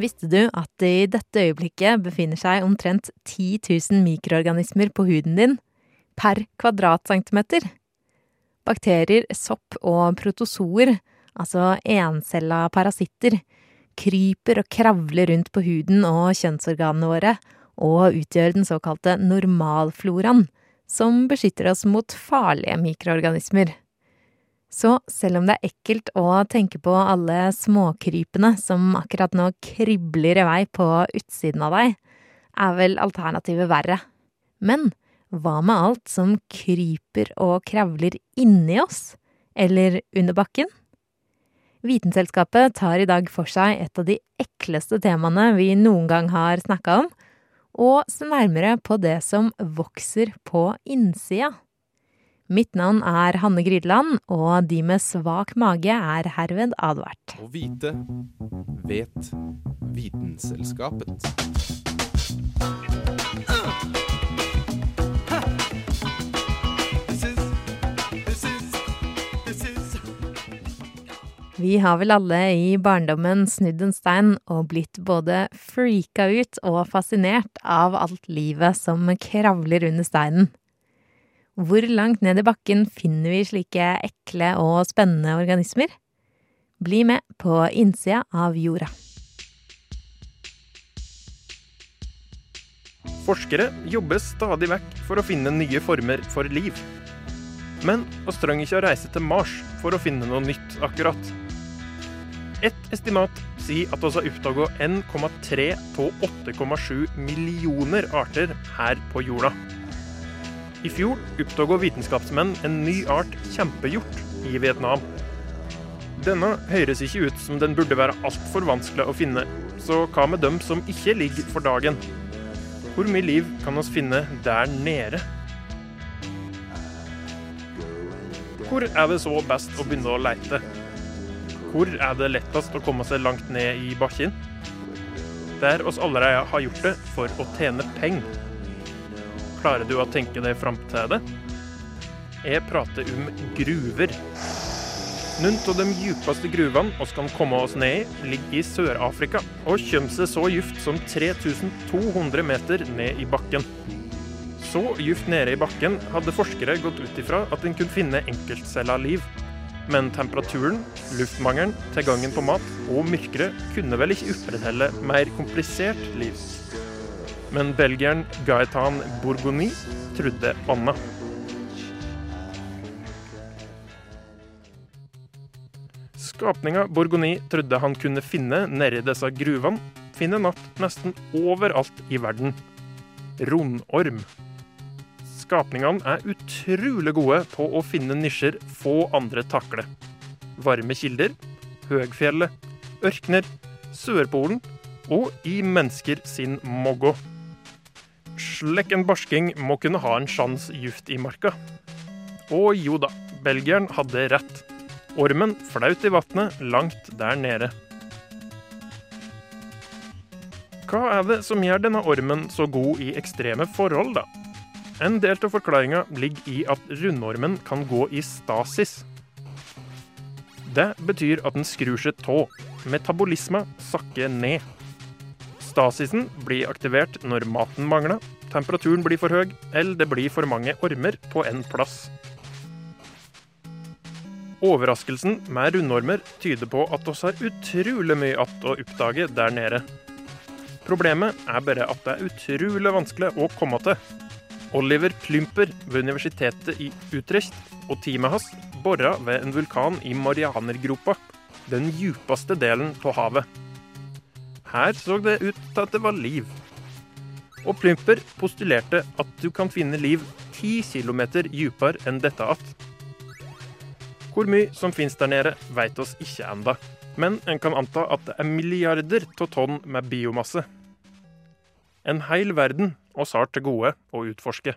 Visste du at det i dette øyeblikket befinner seg omtrent 10 000 mikroorganismer på huden din per kvadratcentimeter? Bakterier, sopp og protozoer, altså encella parasitter, kryper og kravler rundt på huden og kjønnsorganene våre og utgjør den såkalte normalfloraen, som beskytter oss mot farlige mikroorganismer. Så selv om det er ekkelt å tenke på alle småkrypene som akkurat nå kribler i vei på utsiden av deg, er vel alternativet verre. Men hva med alt som kryper og kravler inni oss, eller under bakken? Vitenselskapet tar i dag for seg et av de ekleste temaene vi noen gang har snakka om, og ser nærmere på det som vokser på innsida. Mitt navn er Hanne Grydeland, og de med svak mage er herved advart. Å vite vet Vitenselskapet. Vi har vel alle i barndommen snudd en stein og blitt både freaka ut og fascinert av alt livet som kravler under steinen. Hvor langt ned i bakken finner vi slike ekle og spennende organismer? Bli med på innsida av jorda. Forskere jobber stadig vekk for å finne nye former for liv. Men vi trenger ikke å reise til Mars for å finne noe nytt akkurat. Et estimat sier at vi har oppdaga 1,3 av 8,7 millioner arter her på jorda. I fjor oppdaga vitenskapsmenn en ny art kjempehjort i Vietnam. Denne høres ikke ut som den burde være altfor vanskelig å finne, så hva med dem som ikke ligger for dagen? Hvor mye liv kan vi finne der nede? Hvor er det så best å begynne å leite? Hvor er det lettest å komme seg langt ned i bakken? Der oss allerede har gjort det for å tjene penger. Klarer du å tenke deg fram til det? Jeg prater om gruver. Noen av de djupeste gruvene vi kan komme oss ned i, ligger i Sør-Afrika og kommer seg så djupt som 3200 meter ned i bakken. Så djupt nede i bakken hadde forskere gått ut ifra at en kunne finne enkeltcella liv. Men temperaturen, luftmangelen, tilgangen på mat og mørket kunne vel ikke opprettholde mer komplisert liv. Men belgieren Gaetan Bourgogny trodde anna. Skapninga Bourgogny trodde han kunne finne nedi disse gruvene, finner natt nesten overalt i verden. Rundorm. Skapningene er utrolig gode på å finne nisjer få andre takler. Varme kilder, høgfjellet, ørkner, Sørpolen og i mennesker sin moggo. Slik en barsking må kunne ha en sjans juft i marka. Og jo da, belgieren hadde rett. Ormen flaut i vannet langt der nede. Hva er det som gjør denne ormen så god i ekstreme forhold, da? En del av forklaringa ligger i at rundormen kan gå i stasis. Det betyr at den skrur seg tå. Metabolisma sakker ned. Stasisen blir aktivert når maten mangler, temperaturen blir for høy, eller det blir for mange ormer på en plass. Overraskelsen med rundormer tyder på at oss har utrolig mye att å oppdage der nede. Problemet er bare at det er utrolig vanskelig å komme til. Oliver Plymper ved universitetet i Utrecht og teamet hans bora ved en vulkan i Marianergropa, den djupeste delen av havet. Her så det ut til at det var liv. Og Plymper postulerte at du kan finne liv ti kilometer dypere enn dette att. Hvor mye som finnes der nede, vet oss ikke enda. Men en kan anta at det er milliarder av tonn med biomasse. En hel verden oss har til gode å utforske.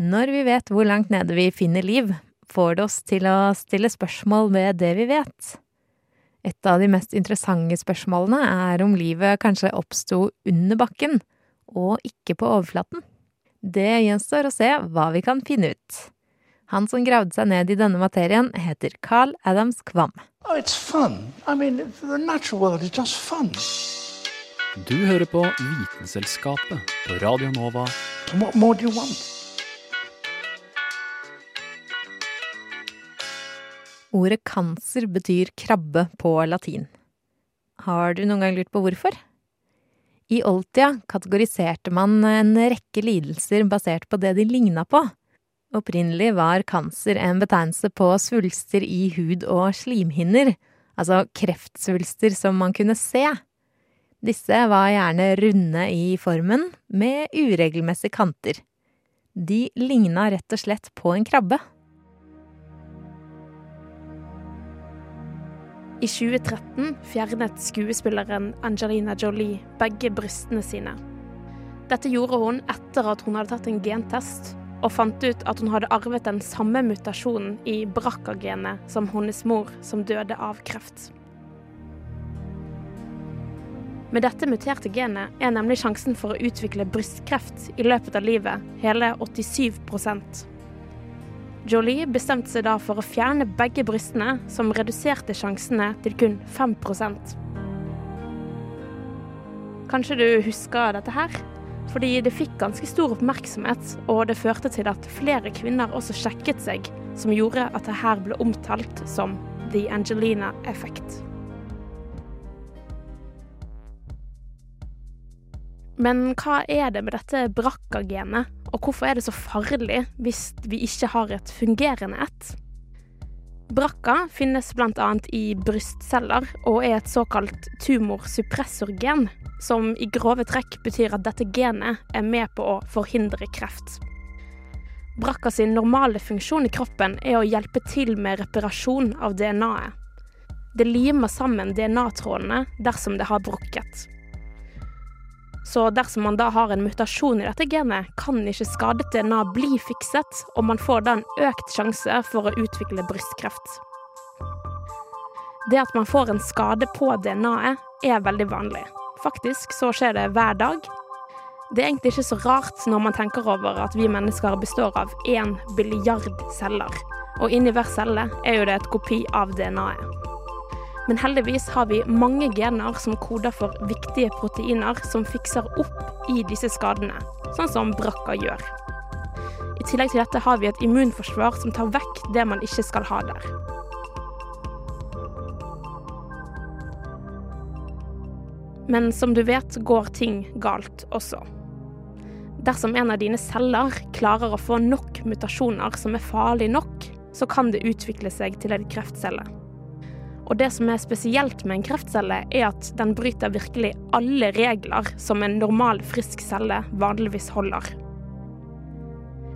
Når vi vet hvor langt nede vi finner liv, får det oss til å stille spørsmål ved det vi vet. Et av de mest interessante spørsmålene er om livet kanskje oppsto under bakken, og ikke på overflaten. Det gjenstår å se hva vi kan finne ut. Han som gravde seg ned i denne materien, heter Carl Adams Kvam. Oh, it's fun. I mean, the natural world is. Du hører på Vitenselskapet på Radio Nova. What more do you want? Ordet cancer betyr krabbe på latin. Har du noen gang lurt på hvorfor? I oldtida kategoriserte man en rekke lidelser basert på det de ligna på. Opprinnelig var cancer en betegnelse på svulster i hud og slimhinner, altså kreftsvulster som man kunne se. Disse var gjerne runde i formen, med uregelmessige kanter. De ligna rett og slett på en krabbe. I 2013 fjernet skuespilleren Angelina Jolie begge brystene sine. Dette gjorde hun etter at hun hadde tatt en gentest og fant ut at hun hadde arvet den samme mutasjonen i BRCA-genet som hennes mor, som døde av kreft. Med dette muterte genet er nemlig sjansen for å utvikle brystkreft i løpet av livet hele 87 Jolie bestemte seg da for å fjerne begge brystene, som reduserte sjansene til kun 5% Kanskje du husker dette her? Fordi det fikk ganske stor oppmerksomhet, og det førte til at flere kvinner også sjekket seg, som gjorde at det her ble omtalt som The Angelina Effect. Men hva er det med dette BRCA-genet, og hvorfor er det så farlig hvis vi ikke har et fungerende ett? BRCA finnes bl.a. i brystceller og er et såkalt tumorsuppressorgen, som i grove trekk betyr at dette genet er med på å forhindre kreft. BRCA sin normale funksjon i kroppen er å hjelpe til med reparasjon av DNA-et. Det limer sammen DNA-trådene dersom det har brukket. Så dersom man da har en mutasjon i dette genet, kan ikke skadet DNA bli fikset, og man får da en økt sjanse for å utvikle brystkreft. Det at man får en skade på DNA-et, er veldig vanlig. Faktisk så skjer det hver dag. Det er egentlig ikke så rart når man tenker over at vi mennesker består av én billiard celler, og inni hver celle er jo det et kopi av DNA-et. Men heldigvis har vi mange gener som koder for viktige proteiner som fikser opp i disse skadene, sånn som brakka gjør. I tillegg til dette har vi et immunforsvar som tar vekk det man ikke skal ha der. Men som du vet, går ting galt også. Dersom en av dine celler klarer å få nok mutasjoner som er farlig nok, så kan det utvikle seg til en kreftcelle. Og det som er spesielt med en kreftcelle, er at den bryter virkelig alle regler som en normal, frisk celle vanligvis holder.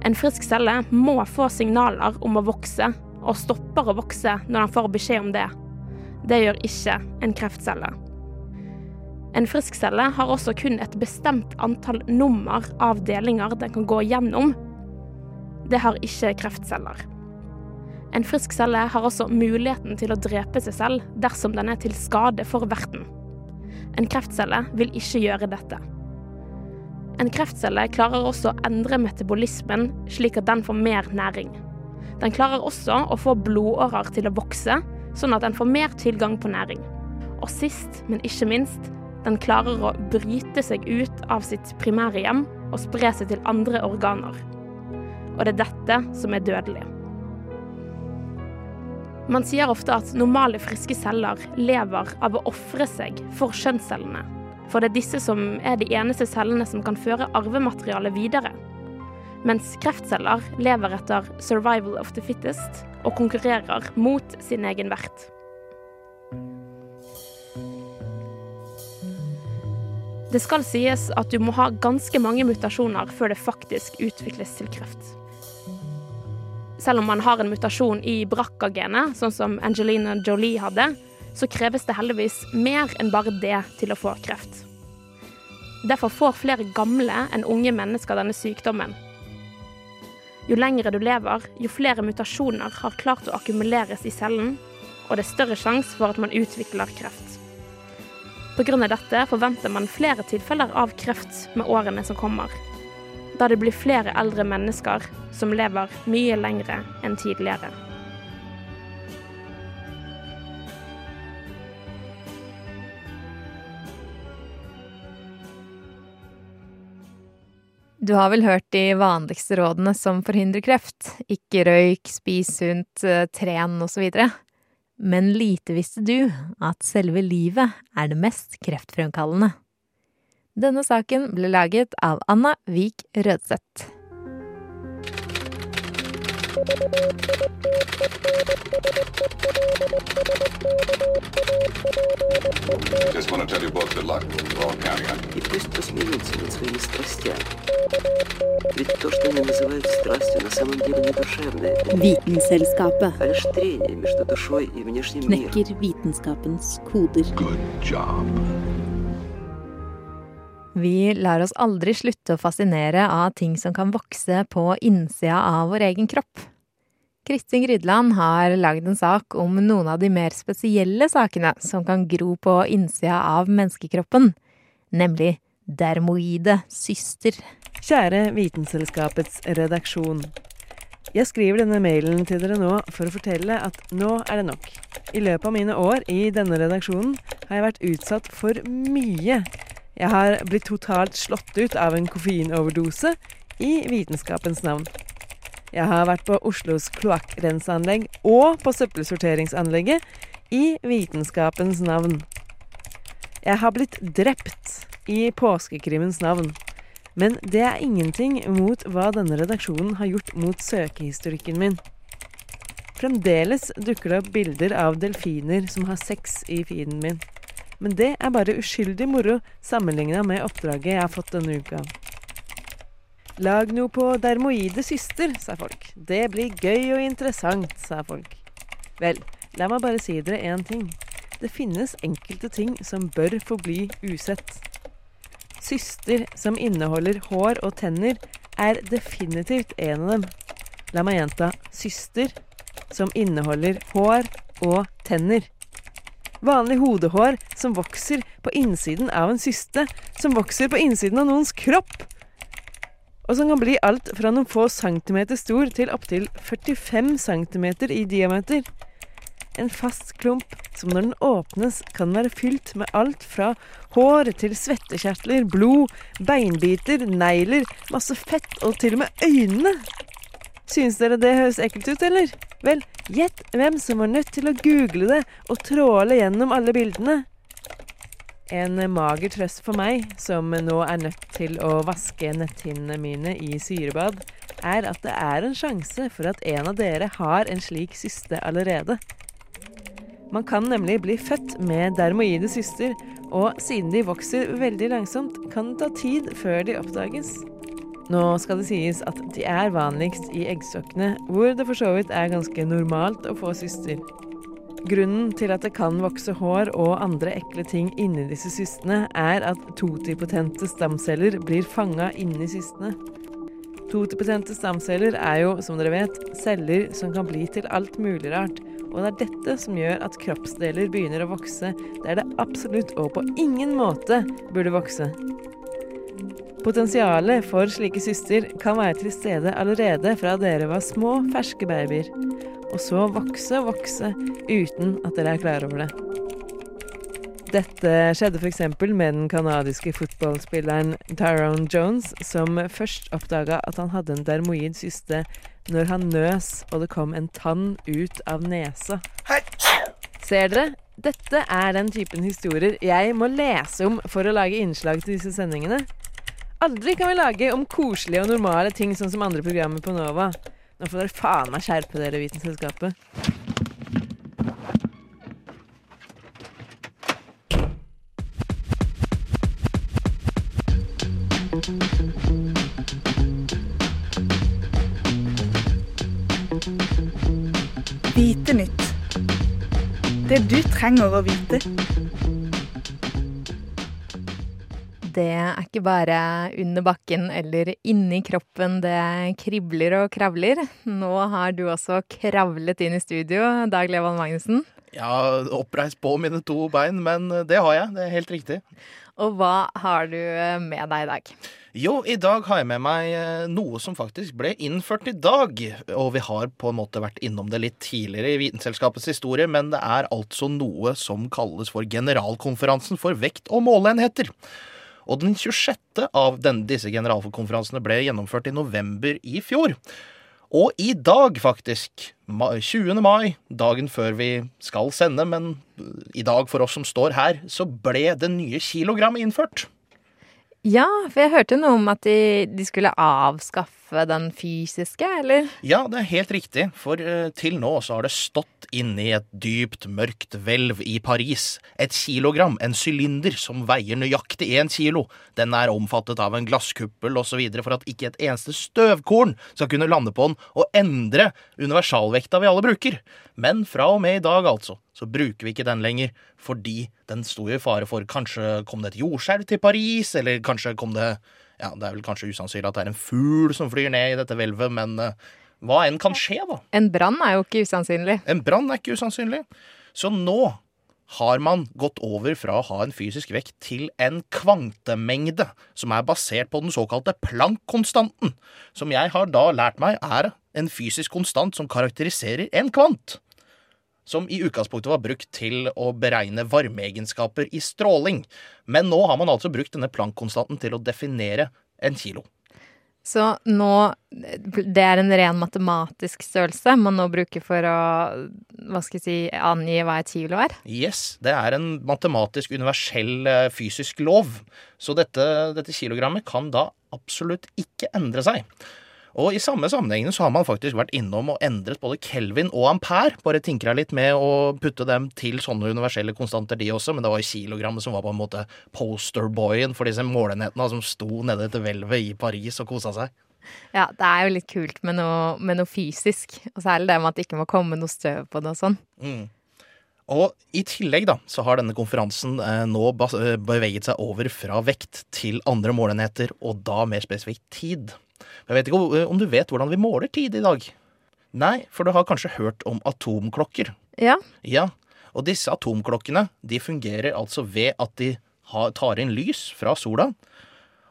En frisk celle må få signaler om å vokse, og stopper å vokse når den får beskjed om det. Det gjør ikke en kreftcelle. En frisk celle har også kun et bestemt antall nummer av delinger den kan gå gjennom. Det har ikke kreftceller. En frisk celle har også muligheten til å drepe seg selv dersom den er til skade for verten. En kreftcelle vil ikke gjøre dette. En kreftcelle klarer også å endre metabolismen slik at den får mer næring. Den klarer også å få blodårer til å vokse, sånn at den får mer tilgang på næring. Og sist, men ikke minst, den klarer å bryte seg ut av sitt primære hjem og spre seg til andre organer. Og det er dette som er dødelig. Man sier ofte at normale, friske celler lever av å ofre seg for kjønnscellene. For det er disse som er de eneste cellene som kan føre arvematerialet videre. Mens kreftceller lever etter 'survival of the fittest' og konkurrerer mot sin egen vert. Det skal sies at du må ha ganske mange mutasjoner før det faktisk utvikles til kreft. Selv om man har en mutasjon i BRCA-genet, sånn som Angelina Jolie hadde, så kreves det heldigvis mer enn bare det til å få kreft. Derfor får flere gamle enn unge mennesker denne sykdommen. Jo lengre du lever, jo flere mutasjoner har klart å akkumuleres i cellen, og det er større sjanse for at man utvikler kreft. Pga. dette forventer man flere tilfeller av kreft med årene som kommer, da det blir flere eldre mennesker som lever mye lengre enn tidligere. Du har vel hørt de vanligste rådene som forhindrer kreft? Ikke røyk, spis sunt, eh, tren osv. Men lite visste du at selve livet er det mest kreftfremkallende. Denne saken ble laget av Anna Vik Rødseth. Just want to tell you both good luck. We're all counting on you. И пусть посмеются над своими страстями. Ведь то, что они называют страстью, на самом деле не душевное, Vitenselskapet а лишь трение между душой и внешним миром. knekker vitenskapens koder. Good job. Vi lar oss aldri slutte å fascinere av ting som kan vokse på innsida av vår egen kropp. Kristin Grydland har lagd en sak om noen av de mer spesielle sakene som kan gro på innsida av menneskekroppen, nemlig dermoide syster. Kjære Vitenselskapets redaksjon. Jeg skriver denne mailen til dere nå for å fortelle at nå er det nok. I løpet av mine år i denne redaksjonen har jeg vært utsatt for mye. Jeg har blitt totalt slått ut av en koffeinoverdose i vitenskapens navn. Jeg har vært på Oslos kloakkrenseanlegg og på søppelsorteringsanlegget i vitenskapens navn. Jeg har blitt drept i påskekrimens navn. Men det er ingenting mot hva denne redaksjonen har gjort mot søkehistorikken min. Fremdeles dukker det opp bilder av delfiner som har sex i feeden min. Men det er bare uskyldig moro sammenligna med oppdraget jeg har fått denne uka. Lag noe på dermoide syster, sa folk. Det blir gøy og interessant, sa folk. Vel, la meg bare si dere én ting. Det finnes enkelte ting som bør forbli usett. Syster som inneholder hår og tenner, er definitivt en av dem. La meg gjenta syster som inneholder hår og tenner. Vanlig hodehår som vokser på innsiden av en syste, som vokser på innsiden av noens kropp. Og som kan bli alt fra noen få centimeter stor til opptil 45 centimeter i diameter. En fast klump som når den åpnes kan være fylt med alt fra hår til svettekjertler, blod, beinbiter, negler, masse fett og til og med øynene. Synes dere det høres ekkelt ut, eller? Vel, gjett hvem som var nødt til å google det og tråle gjennom alle bildene. En mager trøst for meg, som nå er nødt til å vaske netthinnene mine i syrebad, er at det er en sjanse for at en av dere har en slik syste allerede. Man kan nemlig bli født med dermoide syster, og siden de vokser veldig langsomt, kan det ta tid før de oppdages. Nå skal det sies at de er vanligst i eggstokkene, hvor det for så vidt er ganske normalt å få syster. Grunnen til at det kan vokse hår og andre ekle ting inni disse systene, er at totipotente stamceller blir fanga inni systene. Totipotente stamceller er jo, som dere vet, celler som kan bli til alt mulig rart. Og det er dette som gjør at kroppsdeler begynner å vokse der det absolutt og på ingen måte burde vokse. Potensialet for slike syster kan være til stede allerede fra dere var små, ferske babyer, og så vokse og vokse uten at dere er klar over det. Dette skjedde f.eks. med den canadiske fotballspilleren Tyrone Jones, som først oppdaga at han hadde en dermoid syste når han nøs og det kom en tann ut av nesa. Ser dere? Dette er den typen historier jeg må lese om for å lage innslag til disse sendingene. Aldri kan vi lage om koselige og normale ting sånn som andre programmer på Nova. Nå får dere faen meg skjerpe dere, Vitenselskapet. Vite nytt. Det du trenger å vite. Det er ikke bare under bakken eller inni kroppen det kribler og kravler. Nå har du også kravlet inn i studio, Dag Levan Magnussen. Ja, oppreist på mine to bein, men det har jeg. Det er helt riktig. Og hva har du med deg i dag? Jo, i dag har jeg med meg eh, noe som faktisk ble innført i dag. Og vi har på en måte vært innom det litt tidligere i Vitenselskapets historie, men det er altså noe som kalles for Generalkonferansen for vekt og måleenheter. Og den 26. av denne, disse generalkonferansene ble gjennomført i november i fjor. Og i dag, faktisk, 20. mai, dagen før vi skal sende, men i dag for oss som står her, så ble det nye kilogrammet innført. Ja, for jeg hørte noe om at de, de skulle avskaffe den fysiske, eller? Ja, det er helt riktig, for uh, til nå så har det stått inni et dypt, mørkt hvelv i Paris et kilogram, en sylinder som veier nøyaktig én kilo. Den er omfattet av en glasskuppel osv. for at ikke et eneste støvkorn skal kunne lande på den og endre universalvekta vi alle bruker. Men fra og med i dag, altså, så bruker vi ikke den lenger fordi den sto i fare for kanskje kom det et jordskjelv til Paris, eller kanskje kom det Ja, det er vel kanskje usannsynlig at det er en fugl som flyr ned i dette hvelvet, men uh, hva enn kan skje, da. En brann er jo ikke usannsynlig. En brann er ikke usannsynlig. Så nå har man gått over fra å ha en fysisk vekt til en kvantemengde, som er basert på den såkalte Planck-konstanten, som jeg har da lært meg er en fysisk konstant som karakteriserer en kvant som i utgangspunktet var brukt til å beregne varmeegenskaper i stråling. Men nå har man altså brukt denne Planck-konstanten til å definere en kilo. Så nå Det er en ren matematisk størrelse man nå bruker for å hva skal jeg si, angi hva et kilo er? Yes. Det er en matematisk, universell eh, fysisk lov. Så dette, dette kilogrammet kan da absolutt ikke endre seg. Og i samme sammenhengen så har man faktisk vært innom og endret både Kelvin og ampere. Bare tinkra litt med å putte dem til sånne universelle konstanter, de også. Men det var jo kilogrammet som var på en måte posterboyen for disse målenhetene som sto nede etter hvelvet i Paris og kosa seg. Ja, det er jo litt kult med noe, med noe, fysisk. Og særlig det med at det ikke må komme noe støv på det og sånn. Mm. Og i tillegg da, så har denne konferansen eh, nå eh, beveget seg over fra vekt til andre målenheter, og da mer spesifikt tid. Jeg vet ikke om du vet hvordan vi måler tid i dag? Nei, for du har kanskje hørt om atomklokker? Ja. Ja, Og disse atomklokkene de fungerer altså ved at de tar inn lys fra sola.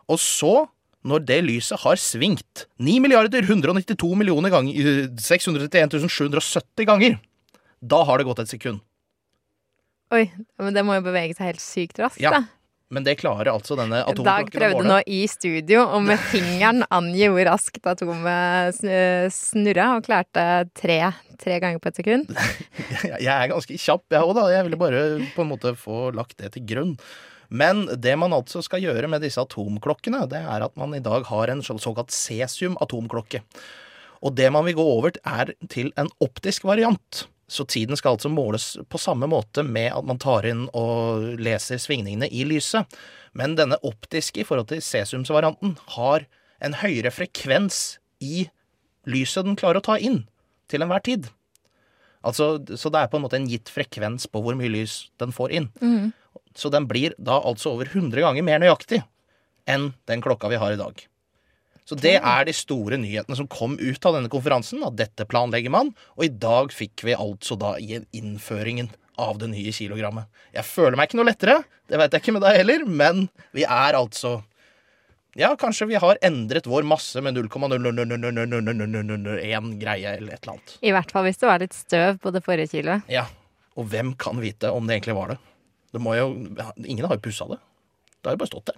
Og så, når det lyset har svingt 9 milliarder 192 millioner ganger 631 770 ganger, da har det gått et sekund. Oi, men det må jo bevege seg helt sykt raskt, ja. da. Men det klarer altså denne atomklokken Dag prøvde nå i studio å med fingeren angi hvor raskt atomet snurra, og klarte tre, tre ganger på et sekund. jeg er ganske kjapp, jeg òg, da. Jeg ville bare på en måte få lagt det til grunn. Men det man altså skal gjøre med disse atomklokkene, det er at man i dag har en såkalt cesium-atomklokke. Og det man vil gå over, er til en optisk variant. Så tiden skal altså måles på samme måte med at man tar inn og leser svingningene i lyset. Men denne optiske i forhold til cesiumsvarianten har en høyere frekvens i lyset den klarer å ta inn til enhver tid. Altså, så det er på en måte en gitt frekvens på hvor mye lys den får inn. Mm. Så den blir da altså over 100 ganger mer nøyaktig enn den klokka vi har i dag. Så det er de store nyhetene som kom ut av denne konferansen. At dette planlegger man. Og i dag fikk vi altså da innføringen av det nye kilogrammet. Jeg føler meg ikke noe lettere, det vet jeg ikke med deg heller, men vi er altså Ja, kanskje vi har endret vår masse med 0,00001 greie eller et eller annet. I hvert fall hvis det var litt støv på det forrige kiloet. Ja. Og hvem kan vite om det egentlig var det? Det jo Ingen har jo pussa det. Det har jo bare stått der.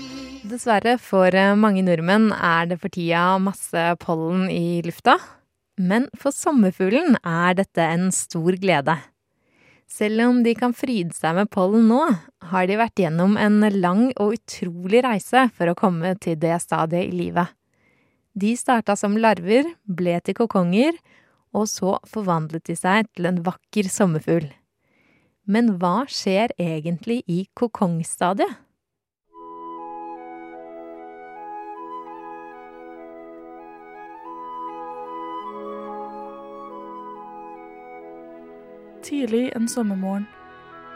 Dessverre for mange nordmenn er det for tida masse pollen i lufta. Men for sommerfuglen er dette en stor glede. Selv om de kan fryde seg med pollen nå, har de vært gjennom en lang og utrolig reise for å komme til det stadiet i livet. De starta som larver, ble til kokonger, og så forvandlet de seg til en vakker sommerfugl. Men hva skjer egentlig i kokongstadiet? Tidlig en sommermorgen.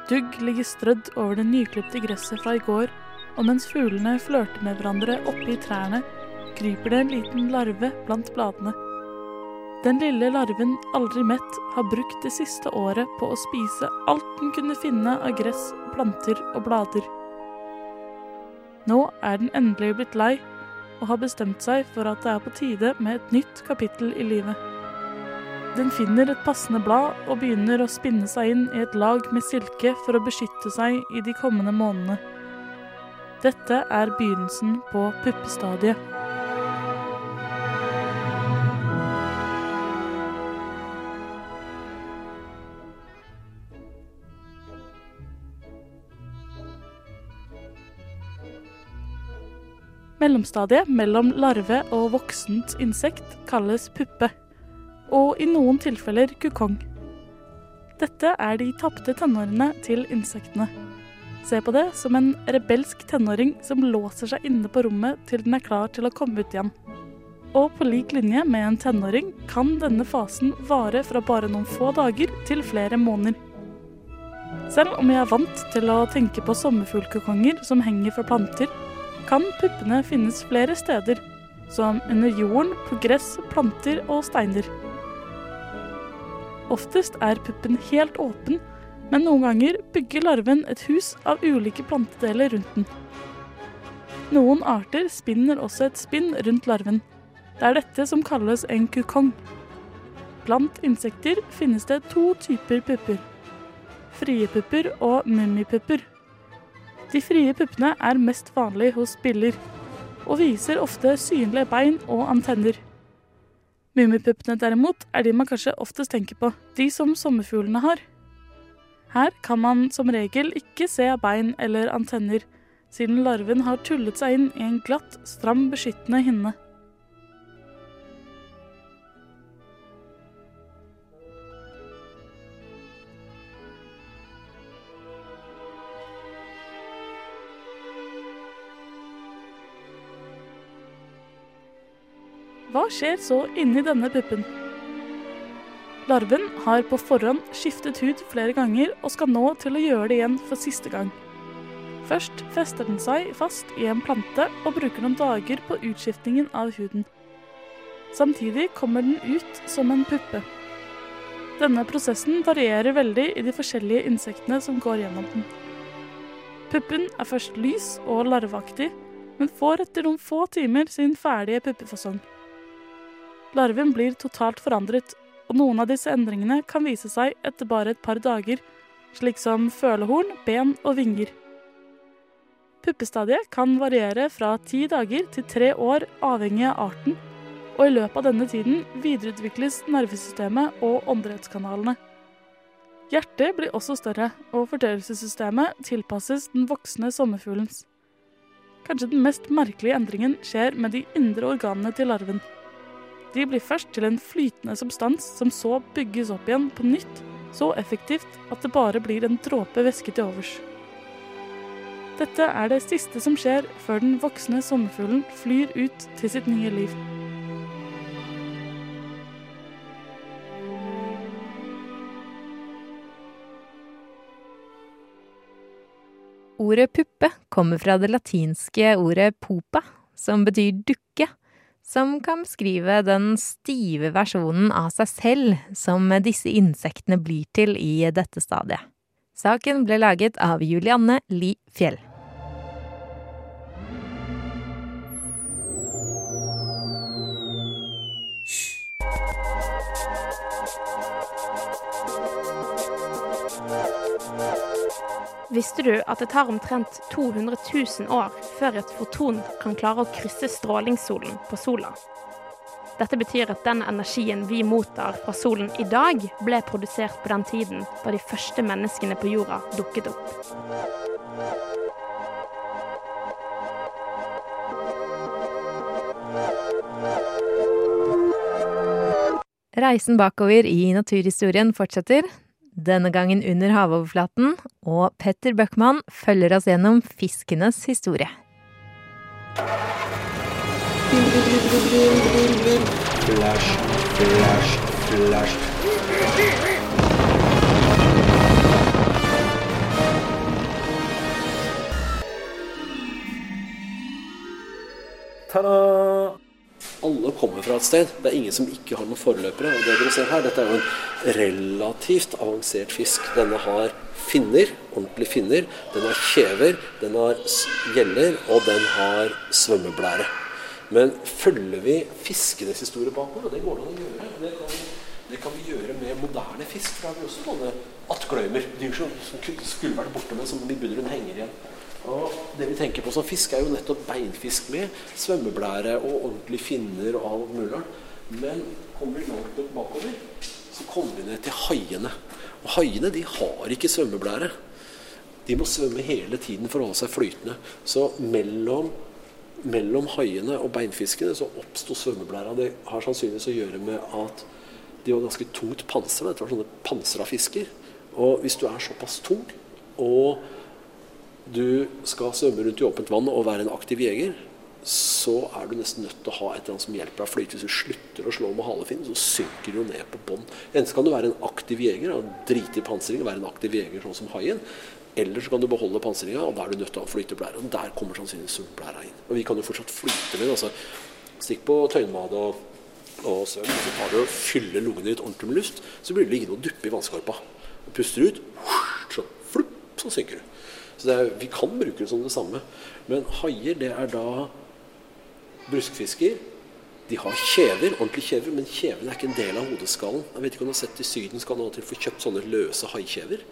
Dugg ligger strødd over det nyklipte gresset fra i går, og mens fuglene flørter med hverandre oppe i trærne, kryper det en liten larve blant bladene. Den lille larven, aldri mett, har brukt det siste året på å spise alt den kunne finne av gress, planter og blader. Nå er den endelig blitt lei, og har bestemt seg for at det er på tide med et nytt kapittel i livet. Den finner et passende blad og begynner å spinne seg inn i et lag med silke for å beskytte seg i de kommende månedene. Dette er begynnelsen på puppestadiet. Mellomstadiet mellom larve og voksent insekt kalles puppe, og i noen tilfeller kukong. Dette er de tapte tenårene til insektene. Se på det som en rebelsk tenåring som låser seg inne på rommet til den er klar til å komme ut igjen. Og på lik linje med en tenåring kan denne fasen vare fra bare noen få dager til flere måneder. Selv om jeg er vant til å tenke på sommerfuglkukonger som henger fra planter, kan puppene finnes flere steder, som under jorden, på gress, planter og steiner. Oftest er puppen helt åpen, men noen ganger bygger larven et hus av ulike plantedeler rundt den. Noen arter spinner også et spinn rundt larven. Det er dette som kalles en kukong. Blant insekter finnes det to typer pupper. Frie pupper og mummipupper. De frie puppene er mest vanlig hos biller, og viser ofte synlige bein og antenner. Mummipuppene derimot er de man kanskje oftest tenker på, de som sommerfuglene har. Her kan man som regel ikke se bein eller antenner, siden larven har tullet seg inn i en glatt, stram, beskyttende hinne. Skjer så inni denne puppen? Larven har på forhånd skiftet hud flere ganger og skal nå til å gjøre det igjen for siste gang. Først fester den seg fast i en plante og bruker noen dager på utskiftningen av huden. Samtidig kommer den ut som en puppe. Denne prosessen varierer veldig i de forskjellige insektene som går gjennom den. Puppen er først lys og larveaktig, men får etter noen få timer sin ferdige puppefasong. Larven blir totalt forandret, og noen av disse endringene kan vise seg etter bare et par dager, slik som følehorn, ben og vinger. Puppestadiet kan variere fra ti dager til tre år, avhengig av arten, og i løpet av denne tiden videreutvikles nervesystemet og åndedrettskanalene. Hjertet blir også større, og fordøyelsessystemet tilpasses den voksne sommerfuglens. Kanskje den mest merkelige endringen skjer med de indre organene til larven. De blir først til en flytende substans som så bygges opp igjen på nytt, så effektivt at det bare blir en dråpe væske til overs. Dette er det siste som skjer før den voksne sommerfuglen flyr ut til sitt nye liv. Ordet puppe kommer fra det latinske ordet popa, som betyr dukke, som kan beskrive den stive versjonen av seg selv som disse insektene blir til i dette stadiet. Saken ble laget av Julianne Li Fjell. Visste du at det tar omtrent 200 000 år før et foton kan klare å krysse strålingssolen på sola? Dette betyr at den energien vi mottar fra solen i dag, ble produsert på den tiden da de første menneskene på jorda dukket opp. Reisen bakover i naturhistorien fortsetter, denne gangen under havoverflaten, og Petter Bøckmann følger oss gjennom fiskenes historie. Flash, flash, flash. Ta-da! Alle kommer fra et sted. Det er ingen som ikke har noen forløpere. Og det dere ser her, Dette er jo en relativt avansert fisk. Denne har finner, ordentlige finner. Den har kjever, den har gjeller, og den har svømmeblære. Men følger vi fiskenes historie bakover, og det går det an å gjøre Det kan, det kan vi gjøre med moderne fisk. For da har vi også sånne attgløymer. Dyr som, som skulle vært borte, men som i bunnen henger igjen. Og Det vi tenker på som fisk, er jo nettopp beinfisk med svømmeblære og ordentlige finner og alt mulig. Men kommer vi langt nok bakover, så kommer vi ned til haiene. Og haiene de har ikke svømmeblære. De må svømme hele tiden for å holde seg flytende. Så mellom, mellom haiene og beinfiskene så oppsto svømmeblæra. Det har sannsynligvis å gjøre med at de var ganske tungt pansra. Dette var sånne pansra fisker. Og hvis du er såpass tung og du skal svømme rundt i åpent vann og være en aktiv jeger, så er du nesten nødt til å ha et eller annet som hjelper deg flyte. Hvis du slutter å slå med halefinn, så synker du jo ned på bånn. Enten kan du være en aktiv jeger og drite i pansring og være en aktiv jeger sånn som haien. Eller så kan du beholde pansringa, og da er du nødt til å ha flyteblære. Og der kommer sannsynligvis svømmeblæra inn. Og vi kan jo fortsatt flyte med. Altså, stikk på tøyenbadet og, og svøm, så tar du og fyller lungene ditt ordentlig med luft. Så blir du liggende og duppe i vannskorpa. Og puster ut, så flupp, så synker du. Så er, vi kan bruke det som det samme. Men haier, det er da bruskfisker. De har kjever, ordentlige kjever, men kjevene er ikke en del av hodeskallen. Jeg vet ikke om du har sett I Syden skal man få kjøpt sånne løse haikjever.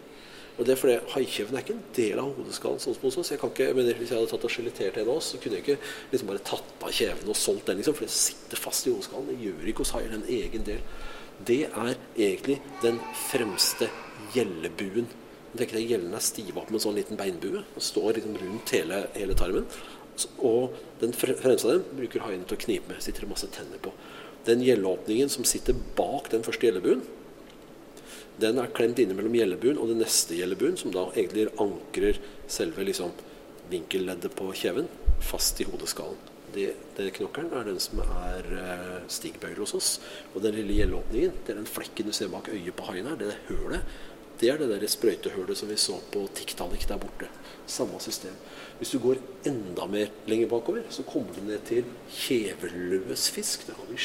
Og det er fordi Haikjeven er ikke en del av hodeskallen. sånn som hos oss. Jeg kan ikke, men Hvis jeg hadde tatt og skjelettert en av oss, så kunne jeg ikke liksom bare tatt av kjeven og solgt den. liksom, For det sitter fast i hodeskallen. Det gjør ikke hos haier. Er en egen del. Det er egentlig den fremste gjellebuen. Tenk at Gjellene er stive opp med en sånn liten beinbue og står liksom rundt hele, hele tarmen. Og den fre- fremste av dem bruker haiene til å knipe med. Sitter det masse tenner på. Den gjelleåpningen som sitter bak den første gjellebuen, den er klemt inne mellom gjellebuen og den neste gjellebuen, som da egentlig ankrer selve liksom, vinkelleddet på kjeven fast i hodeskallen. Det, det knokkelen er den som er eh, stigbøyle hos oss. Og den lille gjelleåpningen, det er den flekken du ser bak øyet på haien her, det er hølet. Det er det der sprøytehølet som vi så på Tiktaalik der borte. Samme system. Hvis du går enda mer lenger bakover, så kommer du ned til kjeveløs fisk. Der har vi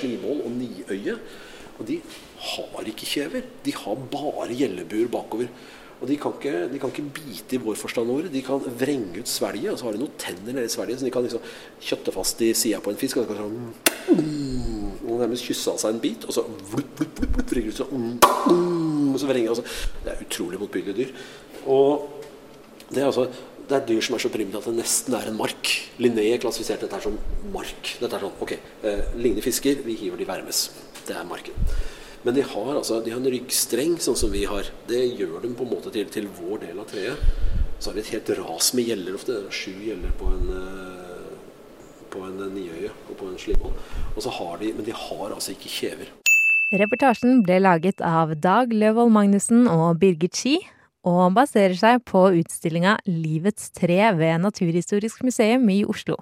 slimål og niøye. Og de har ikke kjever. De har bare gjellebuer bakover. Og de kan, ikke, de kan ikke bite i vår forstand ordet. De kan vrenge ut svelget, og så har de noen tenner nedi svelget, så de kan liksom kjøtte fast i sida på en fisk. Og så kan sånn, og nærmest kyssa seg en bit, og så vlupp, vlupp, vrenger ut sånn, altså. Det er utrolig motbydelige dyr. Og det er altså det er dyr som er så primitive at det nesten er en mark. Linné klassifiserte dette som mark. Dette er sånn, ok, eh, Lignende fisker, vi hiver de værmes. Det er marken. Men de har altså, de har en ryggstreng, sånn som vi har. Det gjør dem på en måte til, til vår del av treet. Så har vi et helt ras med gjeller ofte. Sju gjeller på en, eh, på en niøye og på en slimål. Og så har de, Men de har altså ikke kjever. Reportasjen ble laget av Dag Løvold Magnussen og Birgit Ski, og baserer seg på utstillinga Livets tre ved Naturhistorisk museum i Oslo.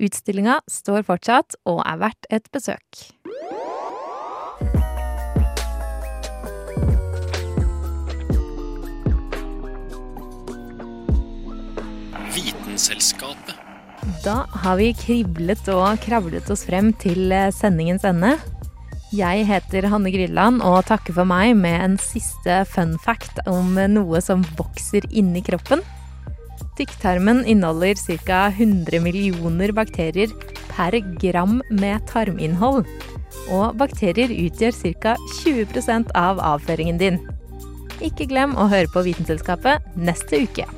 Utstillinga står fortsatt og er verdt et besøk. Vitenselskapet. Da har vi kriblet og kravlet oss frem til eh, sendingens ende. Jeg heter Hanne Grilland og takker for meg med en siste fun fact om noe som vokser inni kroppen. Tykktarmen inneholder ca. 100 millioner bakterier per gram med tarminnhold. Og bakterier utgjør ca. 20% av avføringen din. Ikke glem å høre på Vitenselskapet neste uke.